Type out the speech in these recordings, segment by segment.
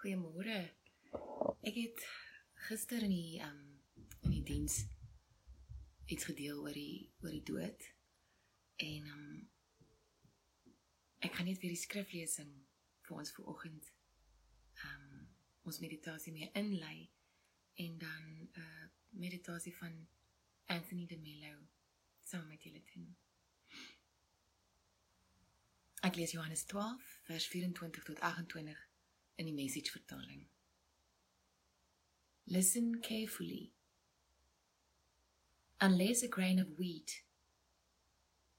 Goeiemôre. Ek het gister in die um in die diens iets gedeel oor die oor die dood. En um ek gaan net weer die skriflesing vir ons vanoggend um ons meditasie mee inlei en dan 'n uh, meditasie van Anthony de Mello saam met julle doen. Ek lees Johannes 12 vers 24 tot 28 message vertaling. Listen carefully. Unless a grain of wheat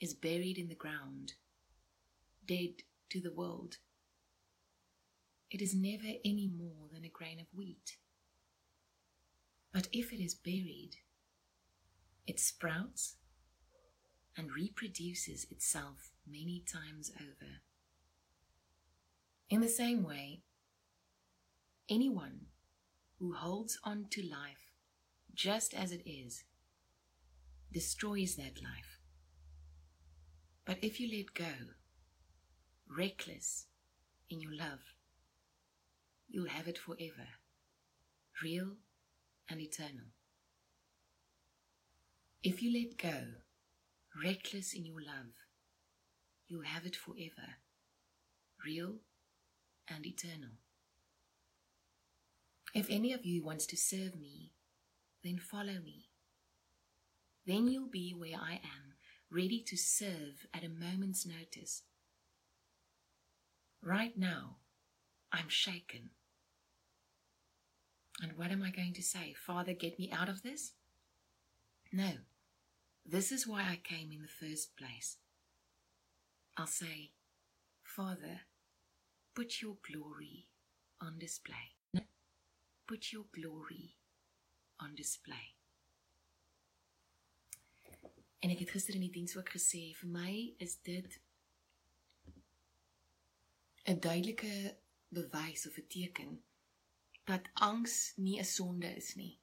is buried in the ground, dead to the world, it is never any more than a grain of wheat. But if it is buried, it sprouts and reproduces itself many times over. In the same way, anyone who holds on to life just as it is destroys that life. But if you let go, reckless in your love, you'll have it forever, real and eternal. If you let go, reckless in your love, you'll have it forever, real and eternal. If any of you wants to serve me, then follow me. Then you'll be where I am, ready to serve at a moment's notice. Right now, I'm shaken. And what am I going to say? Father, get me out of this? No. This is why I came in the first place. I'll say, Father, put your glory on display. Put your glory on display. En ek het gister in die diens ook gesê vir my is dit 'n duidelike bewys of 'n teken dat angs nie 'n sonde is nie.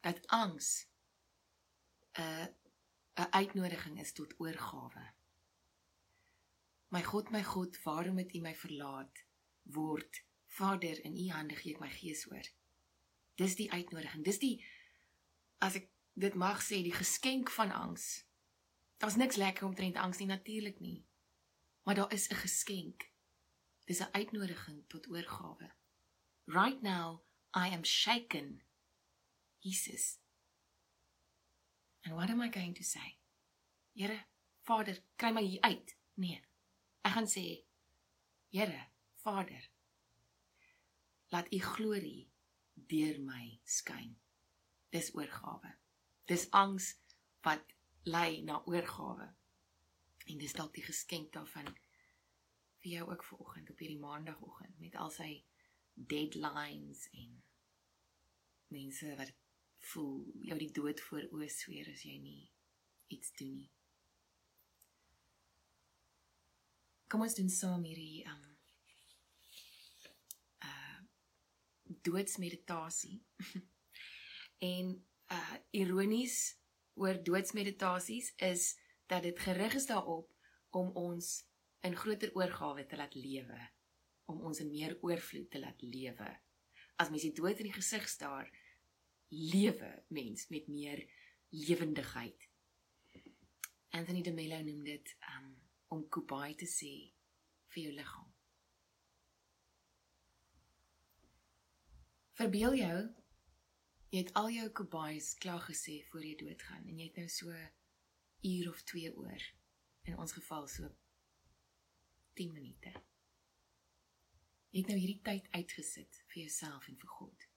Dat angs 'n 'n uitnodiging is tot oorgawe. My God, my God, waarom het U my verlaat? Word Vader, in U hande gee ek my gees oor. Dis die uitnodiging. Dis die as ek dit mag sê, die geskenk van angs. Daar's niks lekker omtrent angs nie natuurlik nie. Maar daar is 'n geskenk. Dis 'n uitnodiging tot oorgawe. Right now I am shaken. Jesus. And what am I going to say? Here, Vader, kry my hier uit. Nee. Ek gaan sê, Here, Vader, laat U glorie deur my skyn. Dis oorgawe. Dis angs wat lei na oorgawe. En dis dalk die geskenk daarvan vir jou ook vanoggend op hierdie maandagooggend met al sy deadlines en mense wat voel jou die dood voor oë sweer as jy nie iets doen nie. Kom ons doen saam hierdie um uh doodsmeditasie. en uh ironies oor doodsmeditasies is dat dit gerig is daarop om ons in groter oorgawe te laat lewe, om ons in meer oorvloed te laat lewe. As mens die dood in die gesig staar, lewe mens met meer lewendigheid. Anthony de Mello noem dit um om kubai te sê vir jou liggaam. Verbeel jou jy het al jou kubais klaar gesê voor jy doodgaan en jy het nou so uur of 2 oor in ons geval so 10 minute. Jy het nou hierdie tyd uitgesit vir jouself en vir God.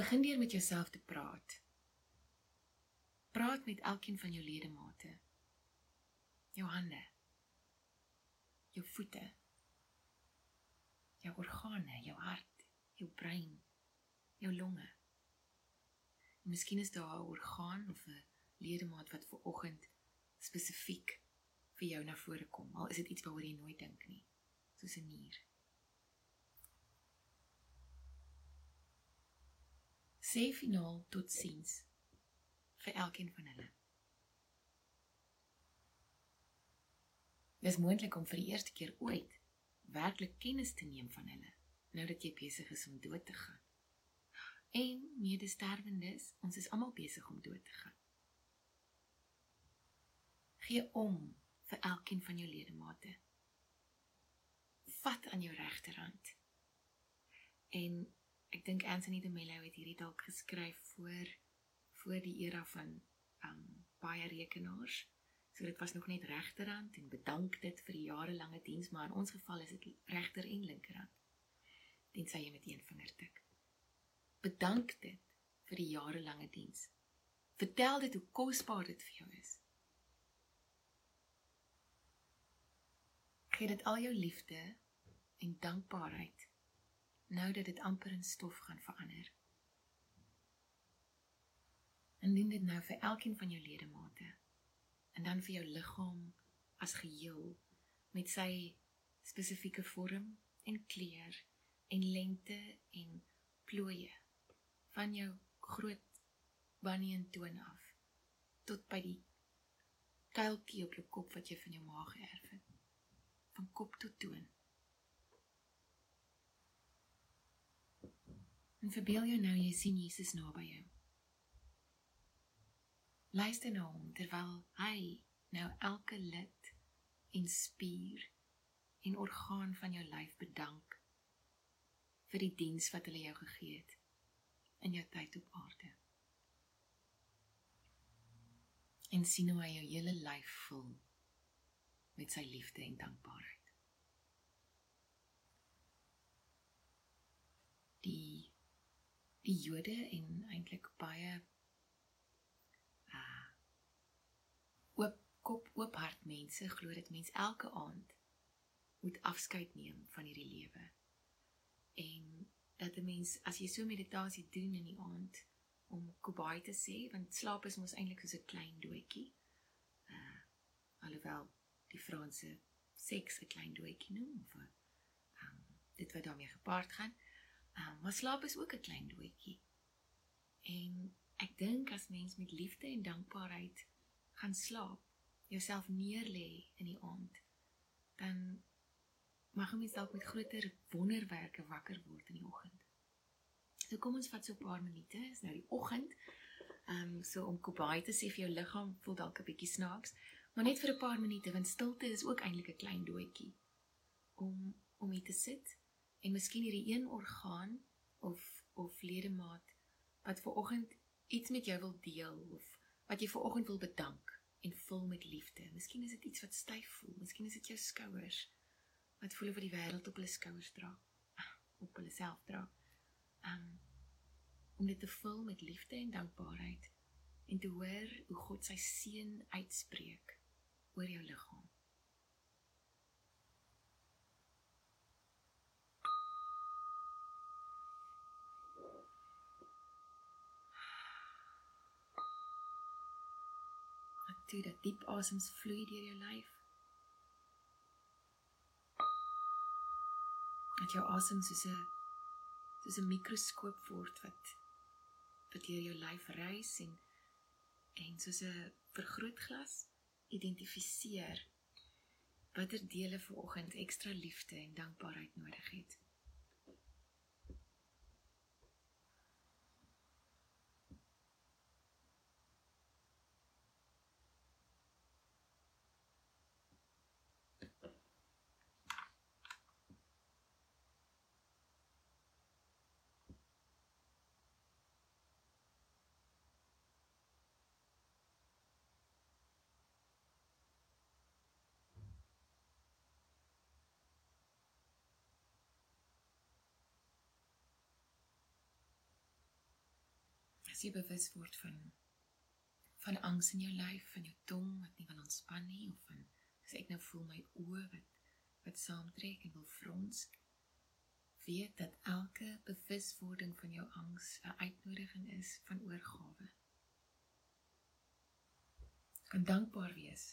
Begin deur met jouself te praat. Praat met elkeen van jou ledemate jou hande jou voete jou organe jou hart jou brein jou longe. En miskien is daar 'n orgaan of 'n ledemaat wat ver oggend spesifiek vir jou na vore kom al is dit iets waaroor jy nooit dink nie soos 'n nier. Sê finaal totsiens vir elkeen van hulle. Dis moontlik om vir die eerste keer ooit werklik kennis te neem van hulle nou dat jy besig is om dood te gaan. En medesterwendes, ons is almal besig om dood te gaan. Gee om vir elkeen van jou ledemate. Vat aan jou regterhand. En ek dink Anthony de Mello het hierdie dalk geskryf voor voor die era van um baie rekenaars. So dit was nog net regterhand en bedank dit vir die jarelange diens, maar in ons geval is dit regter en linkerhand. Tensy jy met een vinger tik. Bedank dit vir die jarelange diens. Vertel dit hoe kosbaar dit vir jou is. Gee dit al jou liefde en dankbaarheid nou dat dit amper in stof gaan verander. En doen dit nou vir elkeen van jou ledemate en dan vir jou liggaam as geheel met sy spesifieke vorm en kleur en lengte en plooie van jou groot banyan toon af tot by die kuiltjie op jou kop wat jy van jou ma geërf het van kop tot toon En verbeel jou nou jy sien Jesus naby jou. Luister na hom terwyl hy nou elke lid en spier en orgaan van jou lyf bedank vir die diens wat hulle jou gegee het in jou tyd op aarde. En sien hoe hy jou hele lyf vul met sy liefde en dankbaarheid. Die die Jode en eintlik baie uh oop kop oop hart mense glo dit mens elke aand moet afskeid neem van hierdie lewe. En dat 'n mens as jy so meditasie doen in die aand om kubai te sê want slaap is mos eintlik soos 'n klein doetjie. Uh alhoewel die Franse seks 'n klein doetjie noem of um, dit wat daarmee gepaard gaan. Um, maar slaap is ook 'n klein doetjie. En ek dink as mens met liefde en dankbaarheid gaan slaap, jouself neerlê in die aand, dan mag jy dalk met groter wonderwerke wakker word in die oggend. So kom ons vat so 'n paar minute, is nou die oggend. Ehm um, so om kobai te sê vir jou liggaam voel dalk 'n bietjie snaaks, maar net vir 'n paar minute want stilte is ook eintlik 'n klein doetjie om om hier te sit en miskien hierdie een orgaan of of ledemaat wat ver oggend iets met jou wil deel of wat jy ver oggend wil bedank en vul met liefde. Miskien is dit iets wat styf voel, miskien is dit jou skouers wat voel of die wêreld op hulle skouers dra, op hulle self dra. Um om dit te vul met liefde en dankbaarheid en te hoor hoe God sy seën uitspreek oor jou liggaam. Toe dat diep asems vloei deur jou lyf. Dat jou asem soos 'n soos 'n mikroskoop word wat wat deur jou lyf reis en en soos 'n vergrootglas identifiseer watter dele vanoggend ekstra liefde en dankbaarheid nodig het. as jy bewus word van van angs in jou lyf, van jou tong wat nie wil ontspan nie of van as ek nou voel my oë wat wat saamtrek en wil frons, weet dat elke bewuswording van jou angs 'n uitnodiging is van oorgawe. Kan dankbaar wees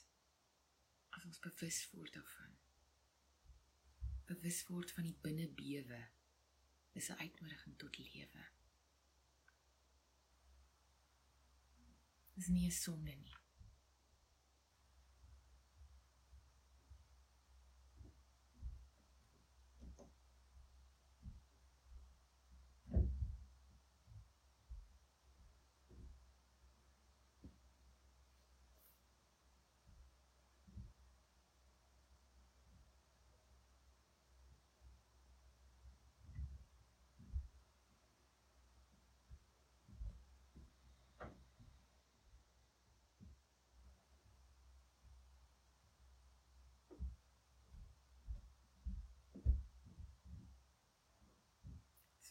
as ons bewus word daarvan. Bewus word van die binnebewe. Dis 'n uitnodiging tot lewe. z nje sumljeni.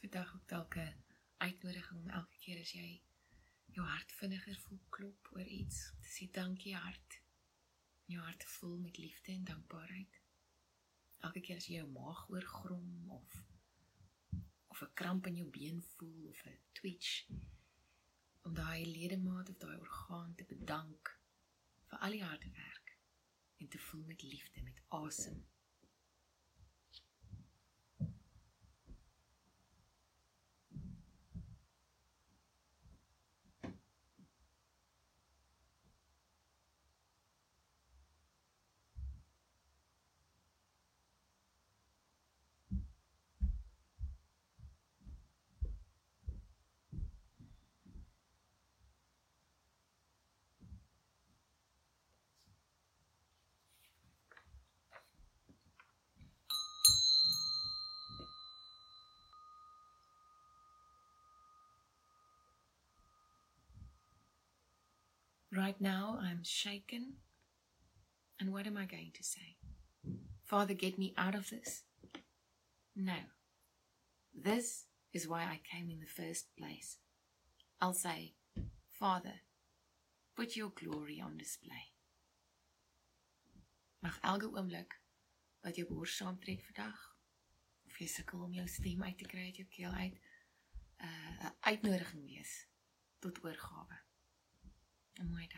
Vandag ook dalk 'n uitnodiging om elke keer as jy jou hart vinniger voel klop oor iets, te sê dankie hart. Jou hart vol met liefde en dankbaarheid. Elke keer as jy jou maag oorgrom of of 'n kramp in jou been voel of 'n twitch om daai ledemaat of daai orgaan te bedank vir al die harde werk en te voel met liefde, met asem. Awesome. Right now, I'm shaken. And what am I going to say? Father, get me out of this? No. This is why I came in the first place. I'll say, Father, put your glory on display. Mag elke oomblik wat jou bors saamtrek vandag of jy sukkel om jou stem uit te kry uit jou keel uit, uh, 'n uitnodiging wees tot oorgawe. Oh I'm